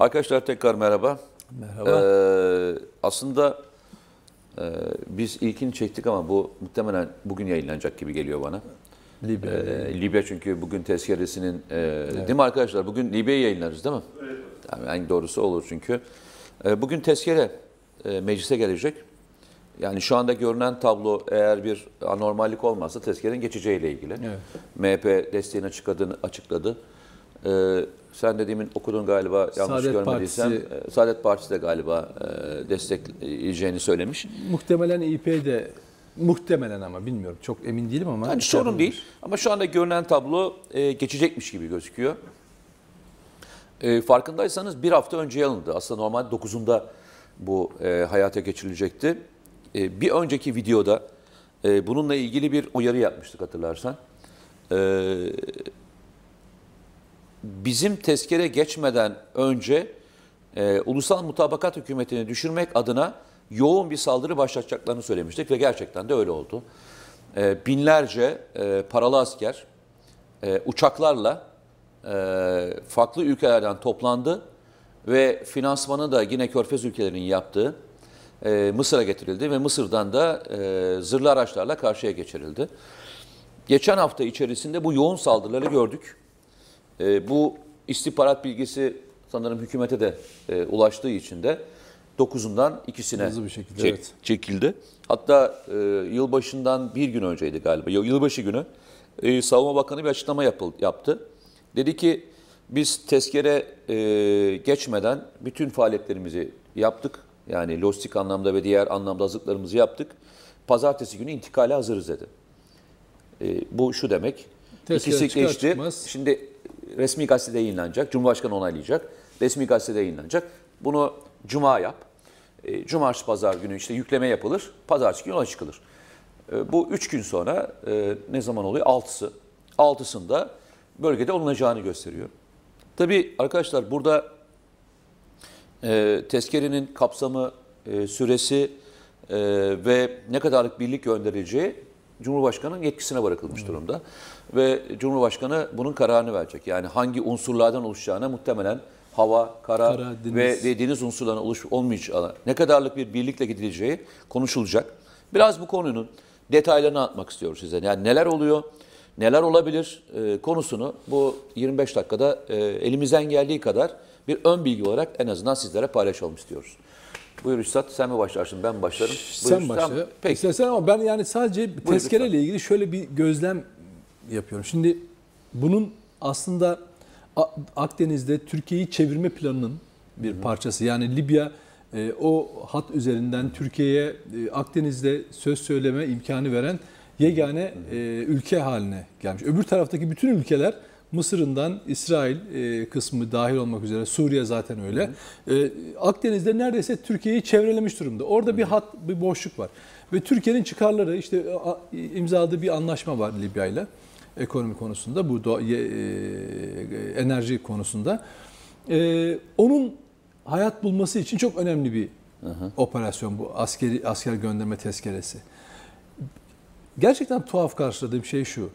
Arkadaşlar tekrar merhaba. Merhaba. Ee, aslında e, biz ilkini çektik ama bu muhtemelen bugün yayınlanacak gibi geliyor bana. Libya. Ee, Libya çünkü bugün tezkeresinin, e, değil mi arkadaşlar? Bugün Libya'yı yayınlarız değil mi? Evet. Yani en doğrusu olur çünkü. E, bugün tezkere e, meclise gelecek. Yani şu anda görünen tablo eğer bir anormallik olmazsa tezkerenin geçeceğiyle ilgili. Evet. MHP desteğini açıkladı. açıkladı. Ee, sen de demin okudun galiba yanlış Saadet görmediysem. Partisi- Ee, Saadet Partisi de galiba e, destekleyeceğini söylemiş. Muhtemelen İP de muhtemelen ama bilmiyorum. Çok emin değilim ama. Yani sorun değil ama şu anda görünen tablo e, geçecekmiş gibi gözüküyor. E, farkındaysanız bir hafta önce alındı. Aslında normalde 9'unda bu e, hayata geçirilecekti. E, bir önceki videoda e, bununla ilgili bir uyarı yapmıştık hatırlarsan. E, bizim tezkere geçmeden önce e, ulusal mutabakat hükümetini düşürmek adına yoğun bir saldırı başlatacaklarını söylemiştik ve gerçekten de öyle oldu. E, binlerce e, paralı asker e, uçaklarla e, farklı ülkelerden toplandı ve finansmanı da yine Körfez ülkelerinin yaptığı e, Mısır'a getirildi ve Mısır'dan da e, zırhlı araçlarla karşıya geçirildi. Geçen hafta içerisinde bu yoğun saldırıları gördük. E, bu istihbarat bilgisi sanırım hükümete de e, ulaştığı için de 9'undan ikisine Hızlı bir şekilde, çek- evet. çekildi. Hatta e, yılbaşından bir gün önceydi galiba, yıl- yılbaşı günü e, Savunma Bakanı bir açıklama yapıl- yaptı. Dedi ki biz tezkere e, geçmeden bütün faaliyetlerimizi yaptık. Yani lojistik anlamda ve diğer anlamda hazırlıklarımızı yaptık. Pazartesi günü intikale hazırız dedi. E, bu şu demek. Tezkere İkisi geçti. çıkmaz. Şimdi resmi gazetede yayınlanacak. Cumhurbaşkanı onaylayacak. Resmi gazetede yayınlanacak. Bunu cuma yap. E, Cumartesi pazar günü işte yükleme yapılır. Pazartesi günü yola çıkılır. E, bu üç gün sonra e, ne zaman oluyor? Altısı. Altısında bölgede olunacağını gösteriyor. Tabii arkadaşlar burada e, tezkerenin kapsamı, e, süresi ve ne kadarlık birlik gönderileceği Cumhurbaşkanı'nın yetkisine bırakılmış durumda. Ve Cumhurbaşkanı bunun kararını verecek. Yani hangi unsurlardan oluşacağına muhtemelen hava, kara, Kara, deniz. ve, ve deniz unsurlarına oluş, olmayacağı, ne kadarlık bir birlikle gidileceği konuşulacak. Biraz bu konunun detaylarını atmak istiyoruz size. Yani neler oluyor, neler olabilir e, konusunu bu 25 dakikada e, elimizden geldiği kadar bir ön bilgi olarak en azından sizlere paylaşalım istiyoruz. Buyur Üstad sen mi başlarsın ben mi başlarım? Buyur, Sen başla. Peki. İstersen ama ben yani sadece tezkereyle ilgili şöyle bir gözlem yapıyorum. Şimdi bunun aslında Akdeniz'de Türkiye'yi çevirme planının bir parçası. Yani Libya e, o hat üzerinden Türkiye'ye e, Akdeniz'de söz söyleme imkanı veren yegane e, ülke haline gelmiş. Öbür taraftaki bütün ülkeler Mısır'ından İsrail kısmı dahil olmak üzere Suriye zaten öyle. Akdeniz'de neredeyse Türkiye'yi çevrelemiş durumda. Orada bir hat, bir boşluk var. Ve Türkiye'nin çıkarları işte imzaladığı bir anlaşma var Libya ile ekonomi konusunda, bu doğa- ye- e, enerji konusunda. E, onun hayat bulması için çok önemli bir operasyon bu askeri asker gönderme tezkeresi. Gerçekten tuhaf karşıladığım şey şu.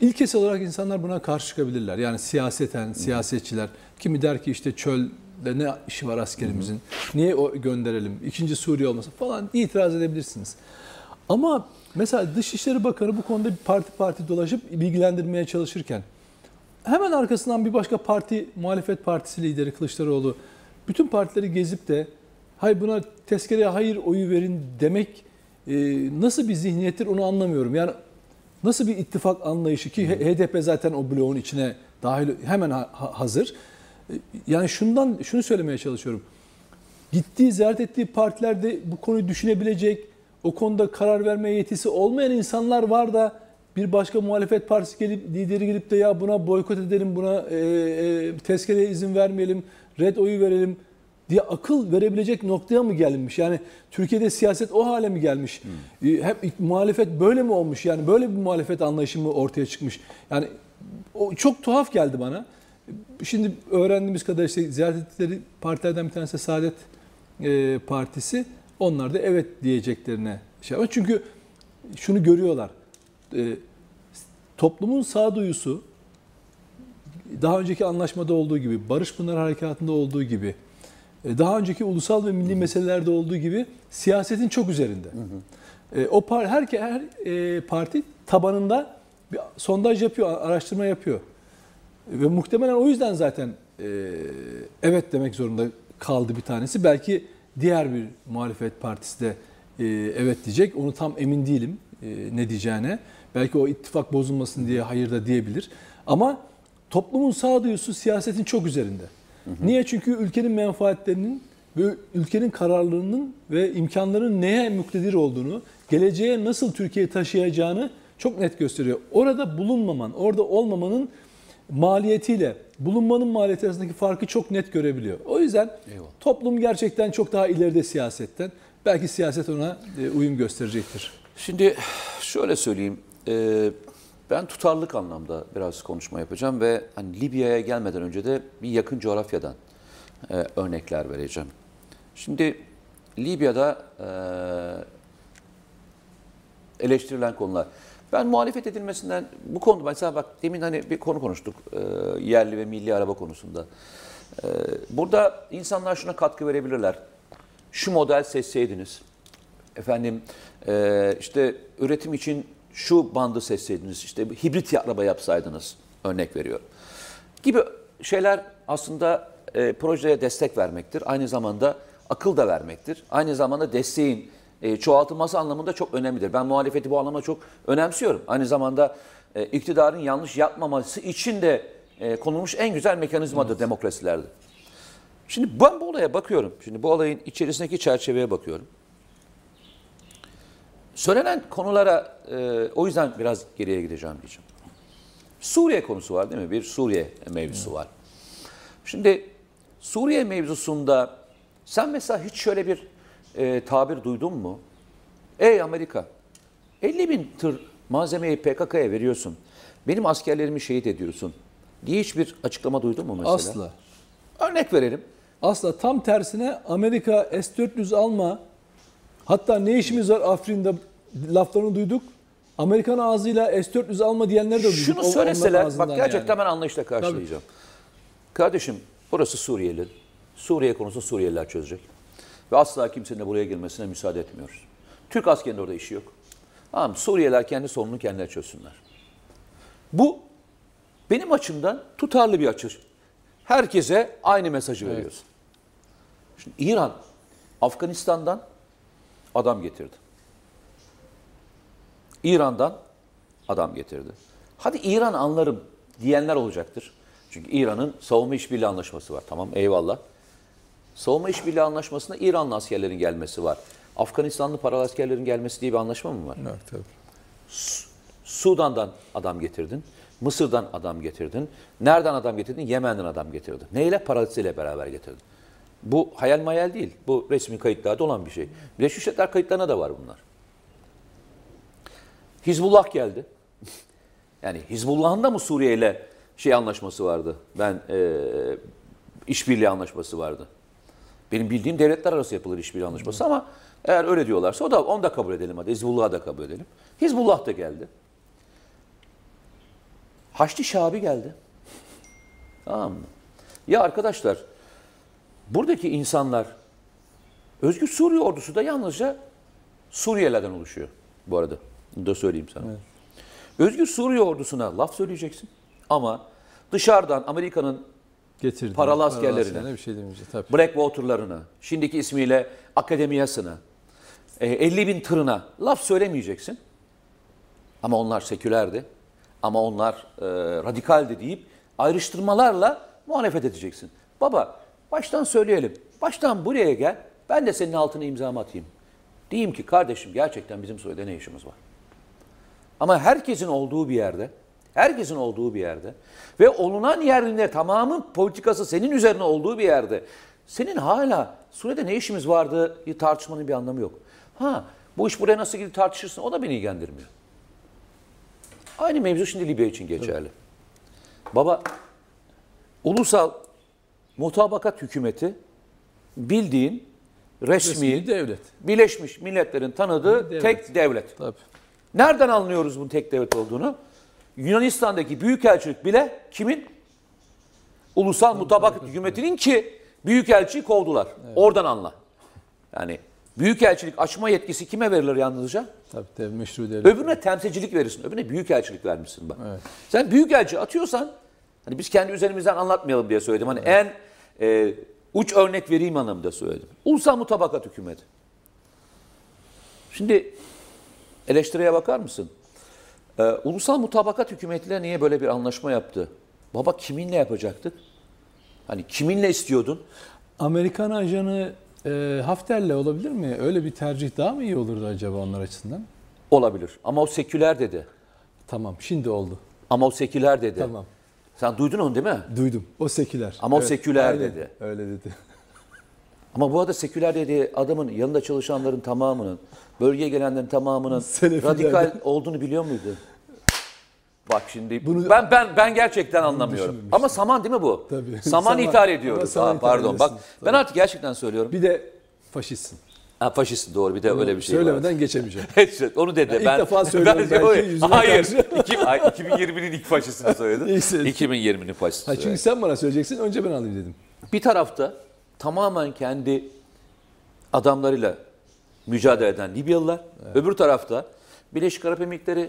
İlkesel olarak insanlar buna karşı çıkabilirler. Yani siyaseten, siyasetçiler. Kimi der ki işte çölde ne işi var askerimizin, niye o gönderelim, ikinci Suriye olmasın falan itiraz edebilirsiniz. Ama mesela Dışişleri Bakanı bu konuda parti parti dolaşıp bilgilendirmeye çalışırken hemen arkasından bir başka parti, muhalefet partisi lideri Kılıçdaroğlu bütün partileri gezip de hay buna tezkereye hayır oyu verin demek e, nasıl bir zihniyettir onu anlamıyorum. Yani nasıl bir ittifak anlayışı ki HDP zaten o bloğun içine dahil hemen ha- hazır. E, Yani şundan şunu söylemeye çalışıyorum. Gittiği, ziyaret ettiği partilerde bu konuyu düşünebilecek, o konuda karar verme yetisi olmayan insanlar var da bir başka muhalefet partisi gelip lideri gelip de ya buna boykot edelim, buna e, e, tezkereye izin vermeyelim, red oyu verelim diye akıl verebilecek noktaya mı gelinmiş? Yani Türkiye'de siyaset o hale mi gelmiş? E, Hep muhalefet böyle mi olmuş? Yani böyle bir muhalefet anlayışı mı ortaya çıkmış? Yani o çok tuhaf geldi bana. Şimdi öğrendiğimiz kadar işte ziyaret ettikleri partilerden bir tanesi Saadet e, Partisi. Onlar da evet diyeceklerine şey var. Çünkü şunu görüyorlar. E, toplumun sağduyusu daha önceki anlaşmada olduğu gibi, Barış Pınar Harekatı'nda olduğu gibi, e, daha önceki ulusal ve milli meselelerde olduğu gibi siyasetin çok üzerinde. E, O par her her e, parti tabanında bir sondaj yapıyor, araştırma yapıyor. Ve muhtemelen o yüzden zaten e, evet demek zorunda kaldı bir tanesi. Belki diğer bir muhalefet partisi de e, evet diyecek. Onu tam emin değilim e, ne diyeceğine. Belki o ittifak bozulmasın diye hayır da diyebilir. Ama toplumun sağduyusu siyasetin çok üzerinde. Niye? Çünkü ülkenin menfaatlerinin ve ülkenin kararlılığının ve imkanlarının neye muktedir olduğunu, geleceğe nasıl Türkiye'yi taşıyacağını çok net gösteriyor. Orada bulunmaman, orada olmamanın maliyetiyle bulunmanın maliyeti arasındaki farkı çok net görebiliyor. O yüzden Eyvallah. toplum gerçekten çok daha ileride siyasetten. Belki siyaset ona e, uyum gösterecektir. Şimdi şöyle söyleyeyim. e, ben tutarlılık anlamda biraz konuşma yapacağım ve hani Libya'ya gelmeden önce de bir yakın coğrafyadan e, örnekler vereceğim. Şimdi Libya'da e, eleştirilen konular. Ben muhalefet edilmesinden bu konuda mesela bak demin hani bir konu konuştuk e, yerli ve milli araba konusunda. E, burada insanlar şuna katkı verebilirler. Şu model seçseydiniz, efendim e, işte üretim için şu bandı seçseydiniz, işte hibrit araba yapsaydınız örnek veriyorum. Gibi şeyler aslında e, projeye destek vermektir. Aynı zamanda akıl da vermektir. Aynı zamanda desteğin e, çoğaltılması anlamında çok önemlidir. Ben muhalefeti bu anlamda çok önemsiyorum. Aynı zamanda e, iktidarın yanlış yapmaması için de e, konulmuş en güzel mekanizmadır demokrasilerde. Şimdi ben bu olaya bakıyorum. Şimdi bu olayın içerisindeki çerçeveye bakıyorum. Söylenen konulara e, o yüzden biraz geriye gideceğim diyeceğim. Suriye konusu var değil mi? Bir Suriye mevzusu var. Şimdi Suriye mevzusunda sen mesela hiç şöyle bir e, tabir duydun mu? Ey Amerika 50 bin tır malzemeyi PKK'ya veriyorsun. Benim askerlerimi şehit ediyorsun diye hiçbir açıklama duydun mu mesela? Asla. Örnek verelim. Asla tam tersine Amerika S-400 alma. Hatta ne işimiz var Afrin'de laflarını duyduk. Amerikan ağzıyla S-400 alma diyenler de duyduk. Şunu söyleseler, bak gerçekten yani. ben anlayışla karşılayacağım. Kardeşim, burası Suriyeli. Suriye konusu Suriyeliler çözecek. Ve asla kimsenin de buraya girmesine müsaade etmiyoruz. Türk askerinin orada işi yok. Tamam, Suriyeliler kendi sorununu kendileri çözsünler. Bu benim açımdan tutarlı bir açı. Herkese aynı mesajı veriyorsun. Şimdi İran, Afganistan'dan adam getirdi. İran'dan adam getirdi. Hadi İran anlarım diyenler olacaktır. Çünkü İran'ın savunma işbirliği anlaşması var. Tamam eyvallah. Savunma işbirliği anlaşmasında İranlı askerlerin gelmesi var. Afganistanlı paralı askerlerin gelmesi diye bir anlaşma mı var? Evet, tabii. Sudan'dan adam getirdin. Mısır'dan adam getirdin. Nereden adam getirdin? Yemen'den adam getirdin. Neyle? Parasıyla beraber getirdin. Bu hayal mayal değil. Bu resmi kayıtlarda olan bir şey. Birleşmiş Milletler kayıtlarına da var bunlar. Hizbullah geldi. Yani Hizbullah'ın da mı Suriye ile şey anlaşması vardı? Ben e, işbirliği anlaşması vardı. Benim bildiğim devletler arası yapılır işbirliği anlaşması ama eğer öyle diyorlarsa o da onu da kabul edelim hadi. Hizbullah'ı da kabul edelim. Hizbullah da geldi. Haçlı Şabi geldi. Tamam mı? Ya arkadaşlar buradaki insanlar Özgür Suriye ordusu da yalnızca Suriyelilerden oluşuyor bu arada. Bunu da söyleyeyim sana. Özgür Suriye ordusuna laf söyleyeceksin ama dışarıdan Amerika'nın Getirdi. Paralı askerlerine. askerlerine bir şey demeyeceğiz tabii. Blackwater'larına, şimdiki ismiyle akademiyasına, e, 50 bin tırına laf söylemeyeceksin. Ama onlar sekülerdi. Ama onlar e, radikaldi deyip ayrıştırmalarla muhalefet edeceksin. Baba baştan söyleyelim. Baştan buraya gel. Ben de senin altına imzamı atayım. Diyeyim ki kardeşim gerçekten bizim Suriye'de ne işimiz var? Ama herkesin olduğu bir yerde, herkesin olduğu bir yerde ve olunan yerinde tamamı politikası senin üzerine olduğu bir yerde senin hala Suriye'de ne işimiz vardı tartışmanın bir anlamı yok. Ha bu iş buraya nasıl gidip tartışırsın o da beni ilgilendirmiyor. Aynı mevzu şimdi Libya için geçerli. Baba ulusal mutabakat hükümeti bildiğin resmi, Resmi devlet. Birleşmiş Milletler'in tanıdığı Devlet. tek devlet. Tabii. Nereden anlıyoruz bunun tek devlet olduğunu? Yunanistan'daki büyükelçilik bile kimin? Ulusal Mutabakat Hükümeti'nin ki Büyükelçiyi kovdular. Oradan anla. Yani Büyükelçilik açma yetkisi kime verilir yalnızca? Tabii tabii meşru devlet. Öbürüne temsilcilik verirsin. Öbürüne büyükelçilik vermişsin bak. Sen büyükelçi atıyorsan hani biz kendi üzerimizden anlatmayalım diye söyledim. Hani en e, uç örnek vereyim anlamında söyledim. Ulusal mutabakat hükümeti. Şimdi eleştiriye bakar mısın? Ee, ulusal mutabakat hükümetiyle niye böyle bir anlaşma yaptı? Baba kiminle yapacaktık? Hani kiminle istiyordun? Amerikan ajanı e, Hafter'le olabilir mi? Öyle bir tercih daha mı iyi olurdu acaba onlar açısından? Olabilir. Ama o seküler dedi. Tamam şimdi oldu. Ama o seküler dedi. Tamam. Sen duydun onu değil mi? Duydum. O seküler. Ama o seküler aynen, dedi. Öyle dedi. Ama bu arada seküler dediği adamın yanında çalışanların tamamının, bölgeye gelenlerin tamamının Selefiler. radikal olduğunu biliyor muydu? Bak şimdi Bunu- ben ben ben gerçekten anlamıyorum. Ama saman değil mi bu? Tabii. Saman, Saman. ithal ediyoruz. saman ithal pardon. Bak ediyorsun. ben artık gerçekten söylüyorum. Bir de faşistsin. Ha, faşist doğru bir de öyle bir şey var. Söylemeden geçemeyeceğim. Evet, onu dedi. ilk ben, defa söylüyorum ben- belki yüzüme Hayır. İki- ay, 2020'nin ilk faşistini söyledin. İyisi. 2020'nin faşisti. Ha, çünkü sen bana söyleyeceksin önce ben alayım dedim. Bir tarafta tamamen kendi adamlarıyla mücadele eden Libyalılar, öbür tarafta Birleşik Arap Emirlikleri,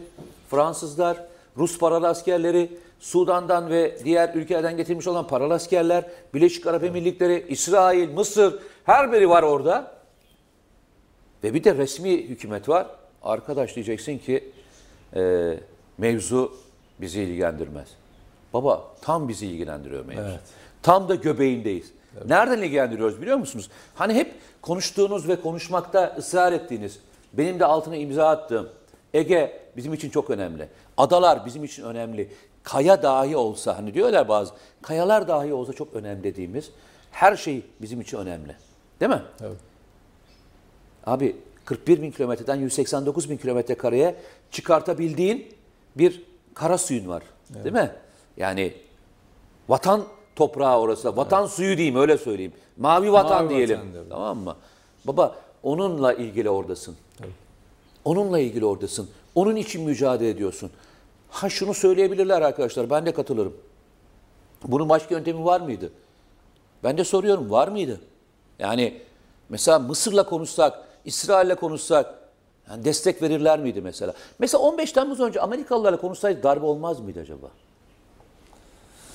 Fransızlar, Rus paralı askerleri, Sudan'dan ve diğer ülkelerden getirmiş olan paralı askerler, Birleşik Arap Emirlikleri, İsrail, Mısır her biri var orada. Ve bir de resmi hükümet var. Arkadaş diyeceksin ki e, mevzu bizi ilgilendirmez. Baba tam bizi ilgilendiriyor mevzu. Evet. Tam da göbeğindeyiz. Nereden ilgilendiriyoruz biliyor musunuz? Hani hep konuştuğunuz ve konuşmakta ısrar ettiğiniz, benim de altına imza attığım Ege bizim için çok önemli. Adalar bizim için önemli. Kaya dahi olsa hani diyorlar bazı, kayalar dahi olsa çok önemli dediğimiz her şey bizim için önemli. Değil mi? Evet. Abi 41 bin kilometreden 189 bin kilometre kareye çıkartabildiğin bir kara suyun var. Değil mi? Yani vatan toprağı orası. Vatan suyu diyeyim öyle söyleyeyim. Mavi vatan Mavi diyelim. vatan tamam mı? Baba onunla ilgili oradasın. Onunla ilgili oradasın. Onun için mücadele ediyorsun. Ha şunu söyleyebilirler arkadaşlar. Ben de katılırım. Bunun başka yöntemi var mıydı? Ben de soruyorum var mıydı? Yani mesela Mısır'la konuşsak, İsrail'le konuşsak yani destek verirler miydi mesela? Mesela 15 Temmuz önce Amerikalılarla konuşsaydı darbe olmaz mıydı acaba?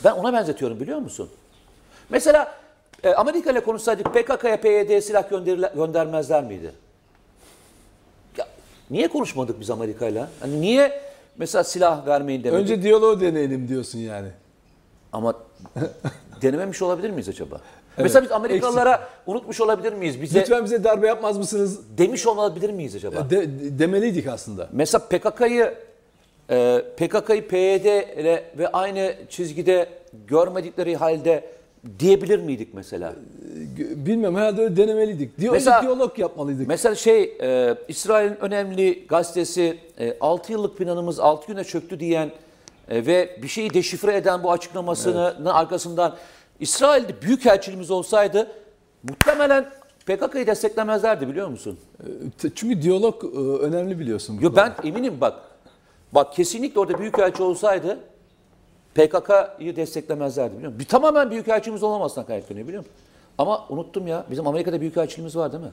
Ben ona benzetiyorum biliyor musun? Mesela e, Amerika ile konuşsaydık PKK'ya PYD'ye silah göndermezler miydi? Niye konuşmadık biz Amerika'yla? Hani niye mesela silah vermeyin demedik? Önce diyaloğu deneyelim diyorsun yani. Ama denememiş olabilir miyiz acaba? Mesela biz Amerikalılara unutmuş olabilir miyiz? Bize Lütfen bize darbe yapmaz mısınız? demiş olabilir miyiz acaba? De, de- demeliydik aslında. Mesela PKK'yı e, PKK'yı PYD ile ve aynı çizgide görmedikleri halde diyebilir miydik mesela? G- Bilmem herhalde öyle denemeliydik. Mesela- diyalog yapmalıydık. Mesela şey e, İsrail'in önemli gazetesi e, 6 yıllık planımız 6 güne çöktü diyen e, ve bir şeyi deşifre eden bu açıklamasının arkasından İsrail'de büyük elçiliğimiz olsaydı muhtemelen PKK'yı desteklemezlerdi biliyor musun? T- Çünkü diyalog e, önemli biliyorsun. Yo ben eminim bak. Bak kesinlikle orada büyükelçi olsaydı PKK'yı desteklemezlerdi biliyor musun? Bir tamamen büyükelçimiz olmamasına kaynaklanıyor biliyor musun? Ama unuttum ya. Bizim Amerika'da büyükelçiliğimiz var değil mi?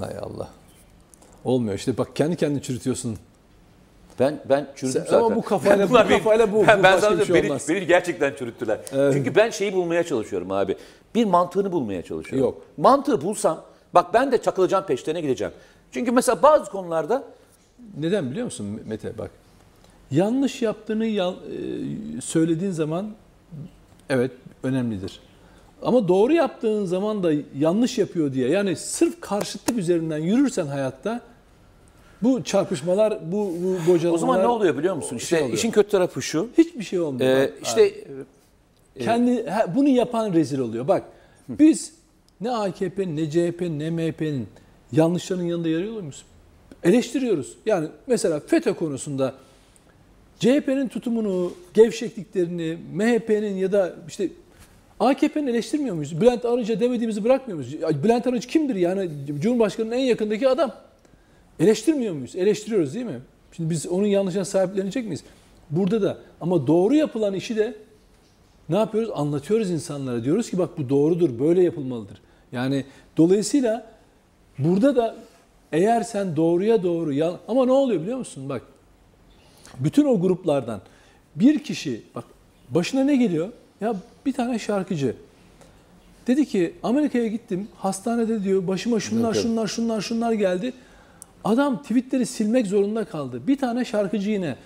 Hay Allah. Olmuyor işte bak kendi kendini çürütüyorsun. Ben ben çürüdüm Sen- zaten. ama bu kafayla- bu kafayla bu- Ben, bu ben bir şey beni, olmaz. beni gerçekten çürüttüler. Evet. Çünkü ben şeyi bulmaya çalışıyorum abi. Bir mantığını bulmaya çalışıyorum. Yok. Mantığı bulsam bak ben de çakılacağım peşlerine gideceğim. Çünkü mesela bazı konularda Neden biliyor musun Mete bak. Yanlış yaptığını yan- e, söylediğin zaman evet önemlidir. Ama doğru yaptığın zaman da yanlış yapıyor diye yani sırf karşıtlık üzerinden yürürsen hayatta bu çarpışmalar, bu, bu bocalamalar o zaman ne oluyor biliyor musun? İşte oluyor. işin kötü tarafı şu. Hiçbir şey olmuyor. Ee, işte kendi ha, bunu yapan rezil oluyor. Bak biz ne AKP ne CHP ne MHP'nin yanlışlarının yanında yer alıyor muyuz? Eleştiriyoruz. Yani mesela FETÖ konusunda CHP'nin tutumunu, gevşekliklerini, MHP'nin ya da işte AKP'nin eleştirmiyor muyuz? Bülent Arınç'a demediğimizi bırakmıyor muyuz? Bülent Arınç kimdir yani? Cumhurbaşkanının en yakındaki adam. Eleştirmiyor muyuz? Eleştiriyoruz değil mi? Şimdi biz onun yanlışına sahiplenecek miyiz? Burada da ama doğru yapılan işi de ne yapıyoruz? Anlatıyoruz insanlara. Diyoruz ki bak bu doğrudur, böyle yapılmalıdır. Yani dolayısıyla burada da eğer sen doğruya doğru ama ne oluyor biliyor musun? Bak bütün o gruplardan bir kişi bak başına ne geliyor? Ya bir tane şarkıcı dedi ki Amerika'ya gittim hastanede diyor başıma şunlar şunlar şunlar şunlar geldi. Adam tweetleri silmek zorunda kaldı. Bir tane şarkıcı yine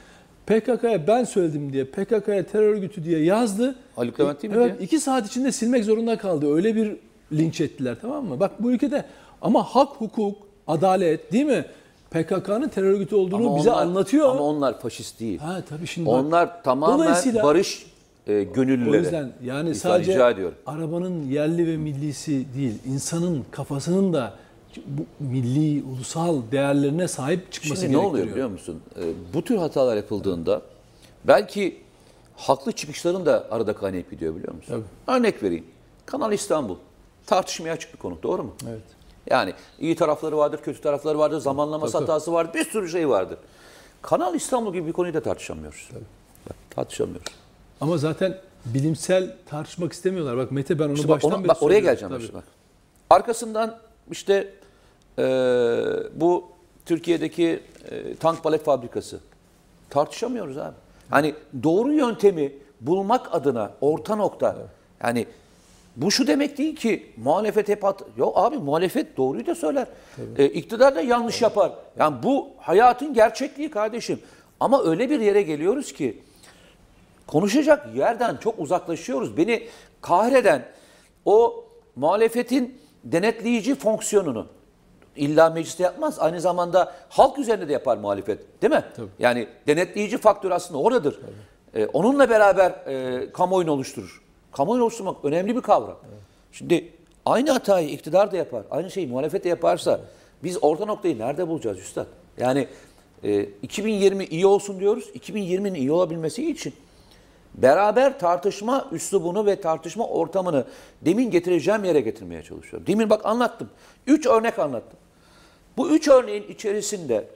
PKK'ya ben söyledim diye PKK'ya terör örgütü diye yazdı. Haluk Levent değil mi Evet iki saat içinde silmek zorunda kaldı. Öyle bir linç ettiler tamam mı? Bak bu ülkede ama hak, hukuk, adalet değil mi? PKK'nın terör örgütü olduğunu Ama bize onlar- anlatıyor. Ama onlar faşist değil. ha tabii şimdi bak, Onlar tamamen Dolayısıyla- barış e, o gönüllüleri. yüzden yani sadece arabanın yerli ve millisi değil, insanın kafasının da bu milli, ulusal değerlerine sahip çıkması Şimdi ne gerekiyor. oluyor biliyor musun? Ee, bu tür hatalar yapıldığında belki haklı çıkışların da arada kaynayıp gidiyor biliyor musun? Örnek vereyim. Kanal İstanbul. Tartışmaya açık bir konu doğru mu? Evet. Yani iyi tarafları vardır, kötü tarafları vardır, zamanlaması Tabii, tabii. hatası vardır, bir sürü şey vardır. Kanal İstanbul gibi bir konuyu da tartışamıyoruz. Bak, tartışamıyoruz. Ama zaten bilimsel tartışmak istemiyorlar. Bak Mete ben onu İşte bak, baştan ona- beri bak oraya geleceğim Tabii. işte bak. Arkasından işte e, bu Türkiye'deki e, tank palet fabrikası. Tartışamıyoruz abi. Hani doğru yöntemi bulmak adına orta nokta. Yani bu şu demek değil ki muhalefet hep hat Yok abi muhalefet doğruyu da söyler. E, iktidar da yanlış yapar. Yani bu hayatın gerçekliği kardeşim. Ama öyle bir yere geliyoruz ki konuşacak yerden çok uzaklaşıyoruz. Beni kahreden o muhalefetin denetleyici fonksiyonunu illa mecliste yapmaz. Aynı zamanda halk üzerinde de yapar muhalefet. Değil mi? Tabii. Yani denetleyici faktör aslında oradadır. Ee, onunla beraber e, kamuoyunu oluşturur. Kamuoyunu oluşturmak önemli bir kavram. Şimdi aynı hatayı iktidar da yapar. Aynı şeyi muhalefet de yaparsa biz orta noktayı nerede bulacağız üstad? Yani e, 2020 iyi olsun diyoruz. 2020'nin iyi olabilmesi için beraber tartışma üslubunu ve tartışma ortamını demin getireceğim yere getirmeye çalışıyorum. Demin bak anlattım. Üç örnek anlattım. Bu üç örneğin içerisinde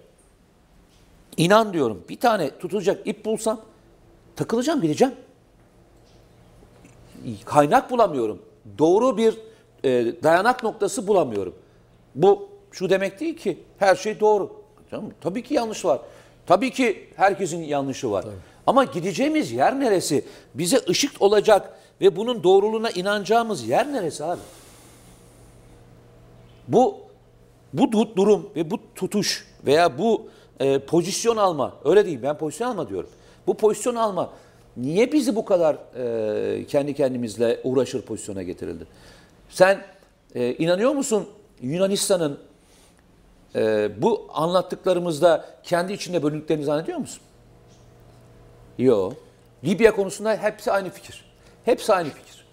inan diyorum bir tane tutulacak ip bulsam takılacağım gideceğim. Kaynak bulamıyorum. Doğru bir e, dayanak noktası bulamıyorum. Bu şu demek değil ki her şey doğru. Tabii ki yanlış var. Tabii ki herkesin yanlışı var. Ama gideceğimiz yer neresi? Bize ışık olacak ve bunun doğruluğuna inanacağımız yer neresi abi? Bu bu du- durum ve bu tutuş veya bu e, pozisyon alma, öyle değil ben pozisyon alma diyorum. Bu pozisyon alma niye bizi bu kadar e, kendi kendimizle uğraşır pozisyona getirildi? Sen e, inanıyor musun Yunanistan'ın e, bu anlattıklarımızda kendi içinde bölündüklerini zannediyor musun? Yok. Libya konusunda hepsi aynı fikir. Hepsi aynı fikir.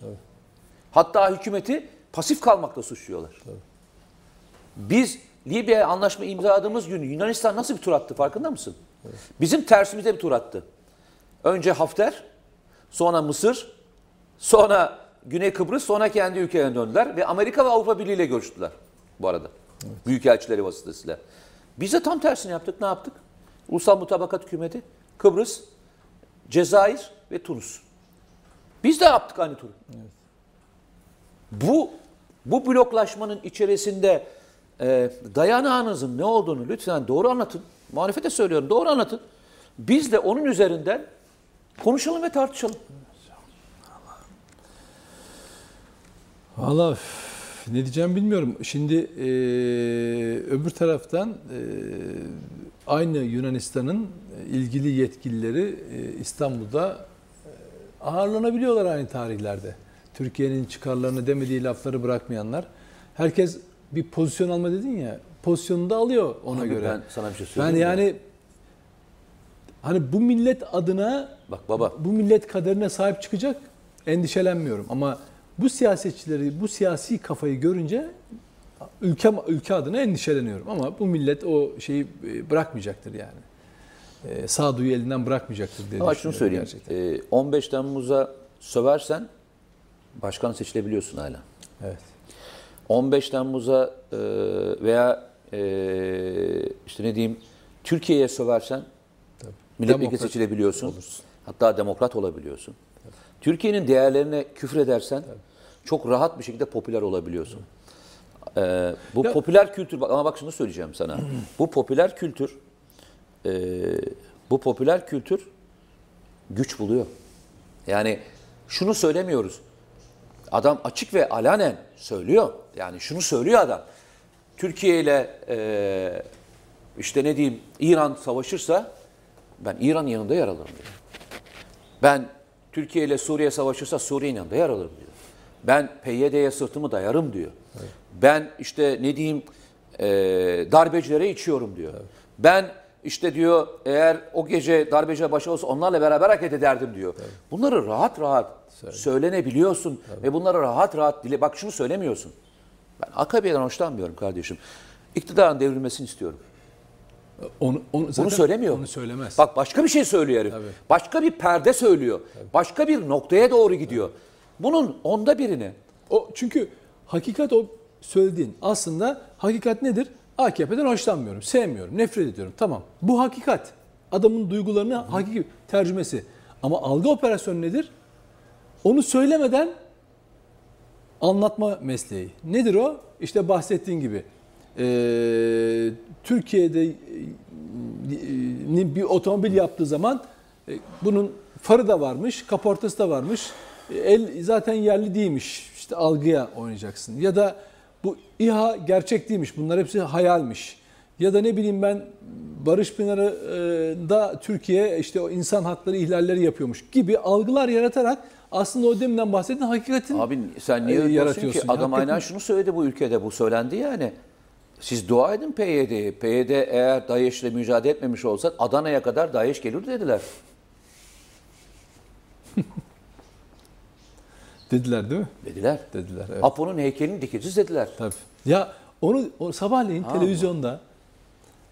Hatta hükümeti pasif kalmakla suçluyorlar. Biz Libya'ya anlaşma imzaladığımız gün Yunanistan nasıl bir tur attı farkında mısın? Bizim tersimize bir tur attı. Önce Hafter, sonra Mısır, sonra Güney Kıbrıs, sonra kendi ülkelerine döndüler ve Amerika ve Avrupa Birliği ile görüştüler bu arada. Büyükelçileri vasıtasıyla. Biz de tam tersini yaptık. Ne yaptık? Ulusal Mutabakat Hükümeti, Kıbrıs, Cezayir ve Tunus. Biz de yaptık aynı turu. Bu bu bloklaşmanın içerisinde e, dayanağınızın ne olduğunu lütfen doğru anlatın. Muhalefete söylüyorum doğru anlatın. Biz de onun üzerinden konuşalım ve tartışalım. Valla ne diyeceğim bilmiyorum. Şimdi e, öbür taraftan e, aynı Yunanistan'ın ilgili yetkilileri e, İstanbul'da e, ağırlanabiliyorlar aynı tarihlerde. Türkiye'nin çıkarlarını demediği lafları bırakmayanlar. Herkes bir pozisyon alma dedin ya, pozisyonunu da alıyor ona Abi göre. ben sana bir şey Ben söyleyeyim mi? yani hani bu millet adına Bak baba bu millet kaderine sahip çıkacak endişelenmiyorum ama bu siyasetçileri bu siyasi kafayı görünce ülke ülke adına endişeleniyorum ama bu millet o şeyi e, bırakmayacaktır yani. E, sağduyu elinden bırakmayacaktır diye ama şunu söyleyeyim. gerçekten. E, 15 Temmuz'a söversen başkan seçilebiliyorsun hala. Evet. 15 Temmuz'a e, veya e, işte ne diyeyim Türkiye'ye söversen milletvekili seçilebiliyorsun. olursun. Hatta demokrat olabiliyorsun. Türkiye'nin değerlerine küfredersen çok rahat bir şekilde popüler olabiliyorsun. Ee, bu Ya- popüler kültür ama bak şunu söyleyeceğim sana. bu popüler kültür e, bu popüler kültür güç buluyor. Yani şunu söylemiyoruz. Adam açık ve alanen söylüyor. Yani şunu söylüyor adam. Türkiye ile e, işte ne diyeyim İran savaşırsa ben İran yanında yer alırım diyor. Ben Türkiye ile Suriye savaşırsa Suriye'nin yanında yer alırım diyor. Ben PYD'ye sırtımı dayarım diyor. Ben işte ne diyeyim e, darbecilere içiyorum diyor. Ben işte diyor eğer o gece darbeciler başı olsa onlarla beraber hareket ederdim diyor. Bunları rahat rahat söylenebiliyorsun ve bunları rahat rahat dile bak şunu söylemiyorsun. Ben AKP'den hoşlanmıyorum kardeşim. İktidarın devrilmesini istiyorum. Onu, onu zaten Bunu söylemiyor. Onu söylemez. Bak başka bir şey söylüyor herif. Tabii. Başka bir perde söylüyor. Başka bir noktaya doğru gidiyor. Bunun onda birini. O çünkü hakikat o söylediğin. Aslında hakikat nedir? AKP'den hoşlanmıyorum, sevmiyorum, nefret ediyorum. Tamam. Bu hakikat. Adamın duygularını hakiki tercümesi. Ama algı operasyonu nedir? Onu söylemeden anlatma mesleği. Nedir o? İşte bahsettiğin gibi. Ee, Türkiye'de e, e, bir otomobil yaptığı zaman e, bunun farı da varmış, kaportası da varmış. E, El zaten yerli değilmiş. İşte algıya oynayacaksın. Ya da bu İHA gerçek değilmiş. Bunlar hepsi hayalmiş. Ya da ne bileyim ben Barış Pınarı'da Türkiye işte o insan hakları ihlalleri yapıyormuş gibi algılar yaratarak aslında o deminden bahsettiğin hakikatin Abi sen niye e, yaratıyorsun ki? Adam Hakikaten- aynen şunu söyledi bu ülkede. Bu söylendi yani. Siz dua edin PYD'ye. PYD eğer DAEŞ'le mücadele etmemiş olsa Adana'ya kadar DAEŞ gelir dediler. dediler değil mi? Dediler. Dediler. Evet. Apo'nun heykelini dikeceğiz dediler. Tabii. Ya onu o sabahleyin televizyonda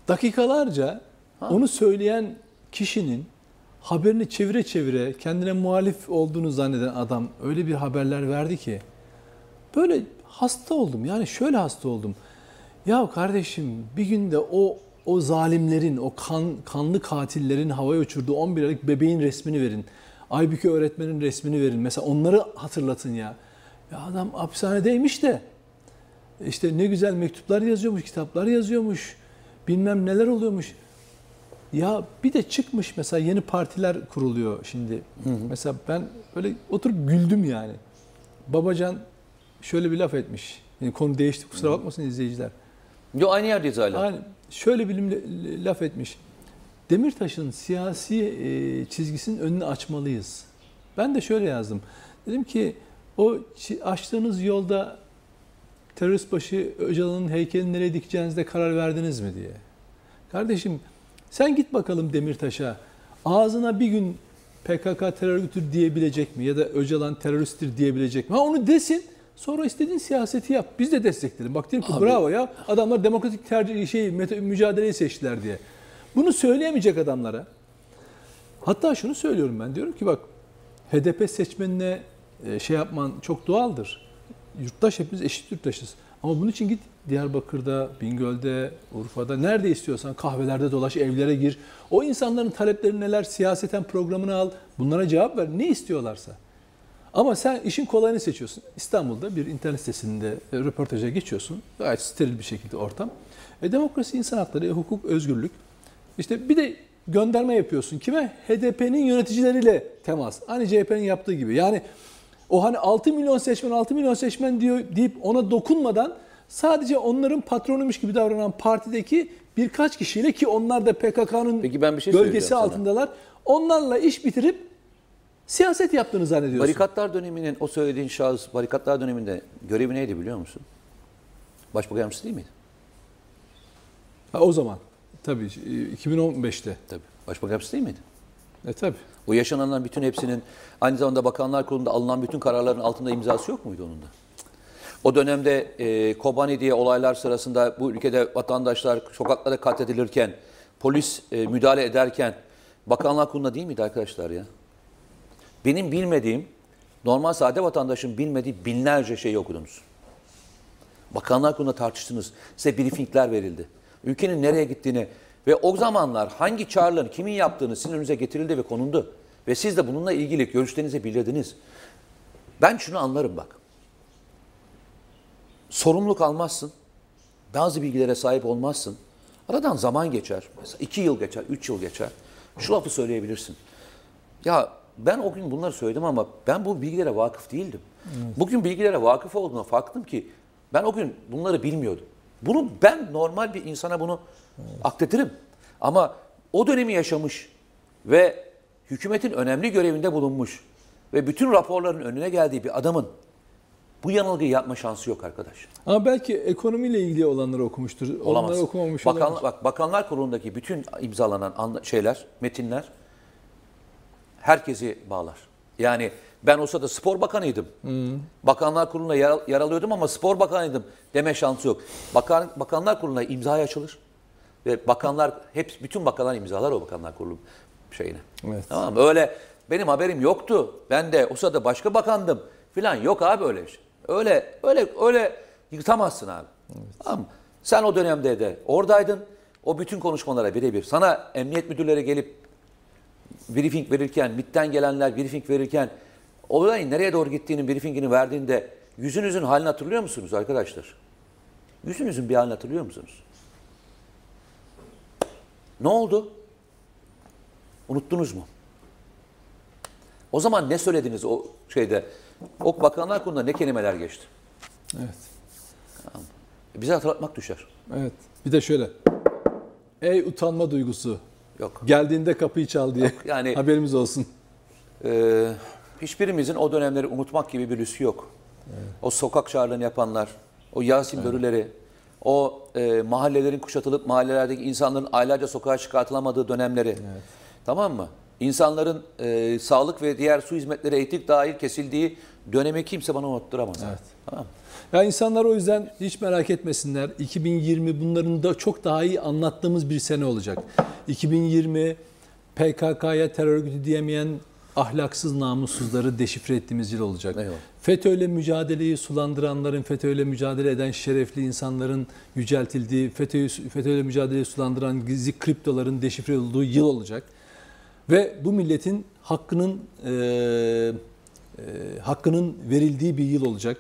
dakikalarca onu söyleyen kişinin haberini çevire çevire kendine muhalif olduğunu zanneden adam öyle bir haberler verdi ki böyle hasta oldum. Yani şöyle hasta oldum. Ya kardeşim bir günde o o zalimlerin, o kan, kanlı katillerin havaya uçurduğu 11 aylık bebeğin resmini verin. Aybüke öğretmenin resmini verin. Mesela onları hatırlatın ya. Ya adam hapishanedeymiş de işte ne güzel mektuplar yazıyormuş, kitaplar yazıyormuş. Bilmem neler oluyormuş. Ya bir de çıkmış mesela yeni partiler kuruluyor şimdi. Mesela ben öyle oturup güldüm yani. Babacan şöyle bir laf etmiş. Yani konu değişti kusura bakmasın izleyiciler. Yo aynı yerdeyiz hala. Yani şöyle bir laf etmiş. Demirtaş'ın siyasi e, çizgisinin önünü açmalıyız. Ben de şöyle yazdım. Dedim ki o açtığınız yolda terörist başı Öcalan'ın heykelini nereye dikeceğinizde karar verdiniz mi diye. Kardeşim sen git bakalım Demirtaş'a. Ağzına bir gün PKK terör örgütü diyebilecek mi? Ya da Öcalan teröristtir diyebilecek mi? Ha onu desin. Sonra istediğin siyaseti yap. Biz de destekleyelim. Bak diyelim ki bravo ya. Adamlar demokratik tercih şey mücadeleyi seçtiler diye. Bunu söyleyemeyecek adamlara. Hatta şunu söylüyorum ben. Diyorum ki bak HDP seçmenine e, şey yapman çok doğaldır. Yurttaş hepimiz eşit yurttaşız. Ama bunun için git Diyarbakır'da, Bingöl'de, Urfa'da nerede istiyorsan kahvelerde dolaş, evlere gir. O insanların talepleri neler, siyaseten programını al. Bunlara cevap ver. Ne istiyorlarsa. Ama sen işin kolayını seçiyorsun. İstanbul'da bir internet sitesinde e, röportaja geçiyorsun. Gayet steril bir şekilde ortam. E, demokrasi, insan hakları, hukuk, özgürlük. İşte bir de gönderme yapıyorsun. Kime? HDP'nin yöneticileriyle temas. Hani CHP'nin yaptığı gibi. Yani o hani 6 milyon seçmen, 6 milyon seçmen diyor deyip ona dokunmadan sadece onların patronuymuş gibi davranan partideki birkaç kişiyle ki onlar da PKK'nın Peki ben bir şey gölgesi söyleyeceğim sana. altındalar. Onlarla iş bitirip siyaset yaptığını zannediyorsun. Barikatlar döneminin o söylediğin şahıs barikatlar döneminde görevi neydi biliyor musun? Başbakan yardımcısı değil miydi? Ha, o zaman. Tabii e, 2015'te. Tabii. Başbakan yardımcısı değil miydi? E tabii. O yaşananların bütün hepsinin aynı zamanda Bakanlar Kurulu'nda alınan bütün kararların altında imzası yok muydu onun da? O dönemde e, Kobani diye olaylar sırasında bu ülkede vatandaşlar sokaklara katledilirken, polis e, müdahale ederken Bakanlar Kurulu'nda değil miydi arkadaşlar ya? Benim bilmediğim, normal sade vatandaşın bilmediği binlerce şey okudunuz. Bakanlar Kurulu'nda tartıştınız. Size briefingler verildi. Ülkenin nereye gittiğini ve o zamanlar hangi çağrıların kimin yaptığını sizin önünüze getirildi ve konuldu. Ve siz de bununla ilgili görüşlerinizi bildirdiniz. Ben şunu anlarım bak. Sorumluluk almazsın. Bazı bilgilere sahip olmazsın. Aradan zaman geçer. Mesela iki yıl geçer, üç yıl geçer. Şu lafı söyleyebilirsin. Ya ben o gün bunları söyledim ama ben bu bilgilere vakıf değildim. Bugün bilgilere vakıf olduğuna farktım ki ben o gün bunları bilmiyordum. Bunu ben normal bir insana bunu akletirim. Ama o dönemi yaşamış ve hükümetin önemli görevinde bulunmuş ve bütün raporların önüne geldiği bir adamın bu yanılgıyı yapma şansı yok arkadaş. Ama belki ekonomiyle ilgili olanları okumuştur. Olamaz. Onları okumamış Bakan, olabilir. bak, Bakanlar Kurulu'ndaki bütün imzalanan şeyler, metinler herkesi bağlar. Yani ben olsa da spor bakanıydım. Bakanlar Kurulu'na yer, yer alıyordum ama spor bakanıydım deme şansı yok. Bakan, Bakanlar Kurulu'na imzaya açılır. Ve bakanlar, hep bütün bakanlar imzalar o Bakanlar Kurulu şeyine. Evet. Tamam mı? Öyle benim haberim yoktu. Ben de o sırada başka bakandım filan. Yok abi öyle bir şey. Öyle öyle öyle yırtamazsın abi. Tamam mı? Sen o dönemde de oradaydın. O bütün konuşmalara birebir. Sana emniyet müdürleri gelip briefing verirken, MİT'ten gelenler briefing verirken olayın nereye doğru gittiğinin briefingini verdiğinde yüzünüzün halini hatırlıyor musunuz arkadaşlar? Yüzünüzün bir halini hatırlıyor musunuz? Ne oldu? Unuttunuz mu? O zaman ne söylediniz o şeyde? O bakanlar kurulunda ne kelimeler geçti? Evet. Bize hatırlatmak düşer. Evet. Bir de şöyle. Ey utanma duygusu. Yok. Geldiğinde kapıyı çal diye. yani- Haberimiz olsun. Ee, hiçbirimizin o dönemleri unutmak gibi bir lüksü yok. O sokak çağrılarını yapanlar, o Yasin börüleri, o e, mahallelerin kuşatılıp mahallelerdeki insanların aylarca sokağa çıkartılamadığı dönemleri. Tamam mı? İnsanların e, sağlık ve diğer su hizmetleri eğitim dahil kesildiği dönemi kimse bana unutturamaz. Evet. Tamam mı? Ya insanlar o yüzden hiç merak etmesinler. 2020 bunların da çok daha iyi anlattığımız bir sene olacak. 2020 PKK'ya terör örgütü diyemeyen ahlaksız namussuzları deşifre ettiğimiz yıl olacak. Eyvallah. FETÖ'yle mücadeleyi sulandıranların, FETÖ'yle mücadele eden şerefli insanların yüceltildiği, FETÖ'yü FETÖ'yle mücadeleyi sulandıran gizli kriptoların deşifre olduğu yıl olacak. Ve bu milletin hakkının e, e, hakkının verildiği bir yıl olacak.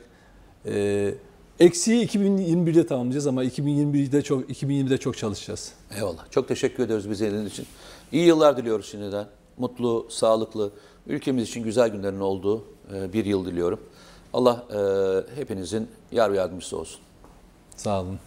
E, eksiği 2021'de tamamlayacağız ama 2021'de çok 2020'de çok çalışacağız. Eyvallah. Çok teşekkür ediyoruz bize eliniz için. İyi yıllar diliyoruz şimdiden. Mutlu, sağlıklı, ülkemiz için güzel günlerin olduğu e, bir yıl diliyorum. Allah e, hepinizin yar yardımcısı olsun. Sağ olun.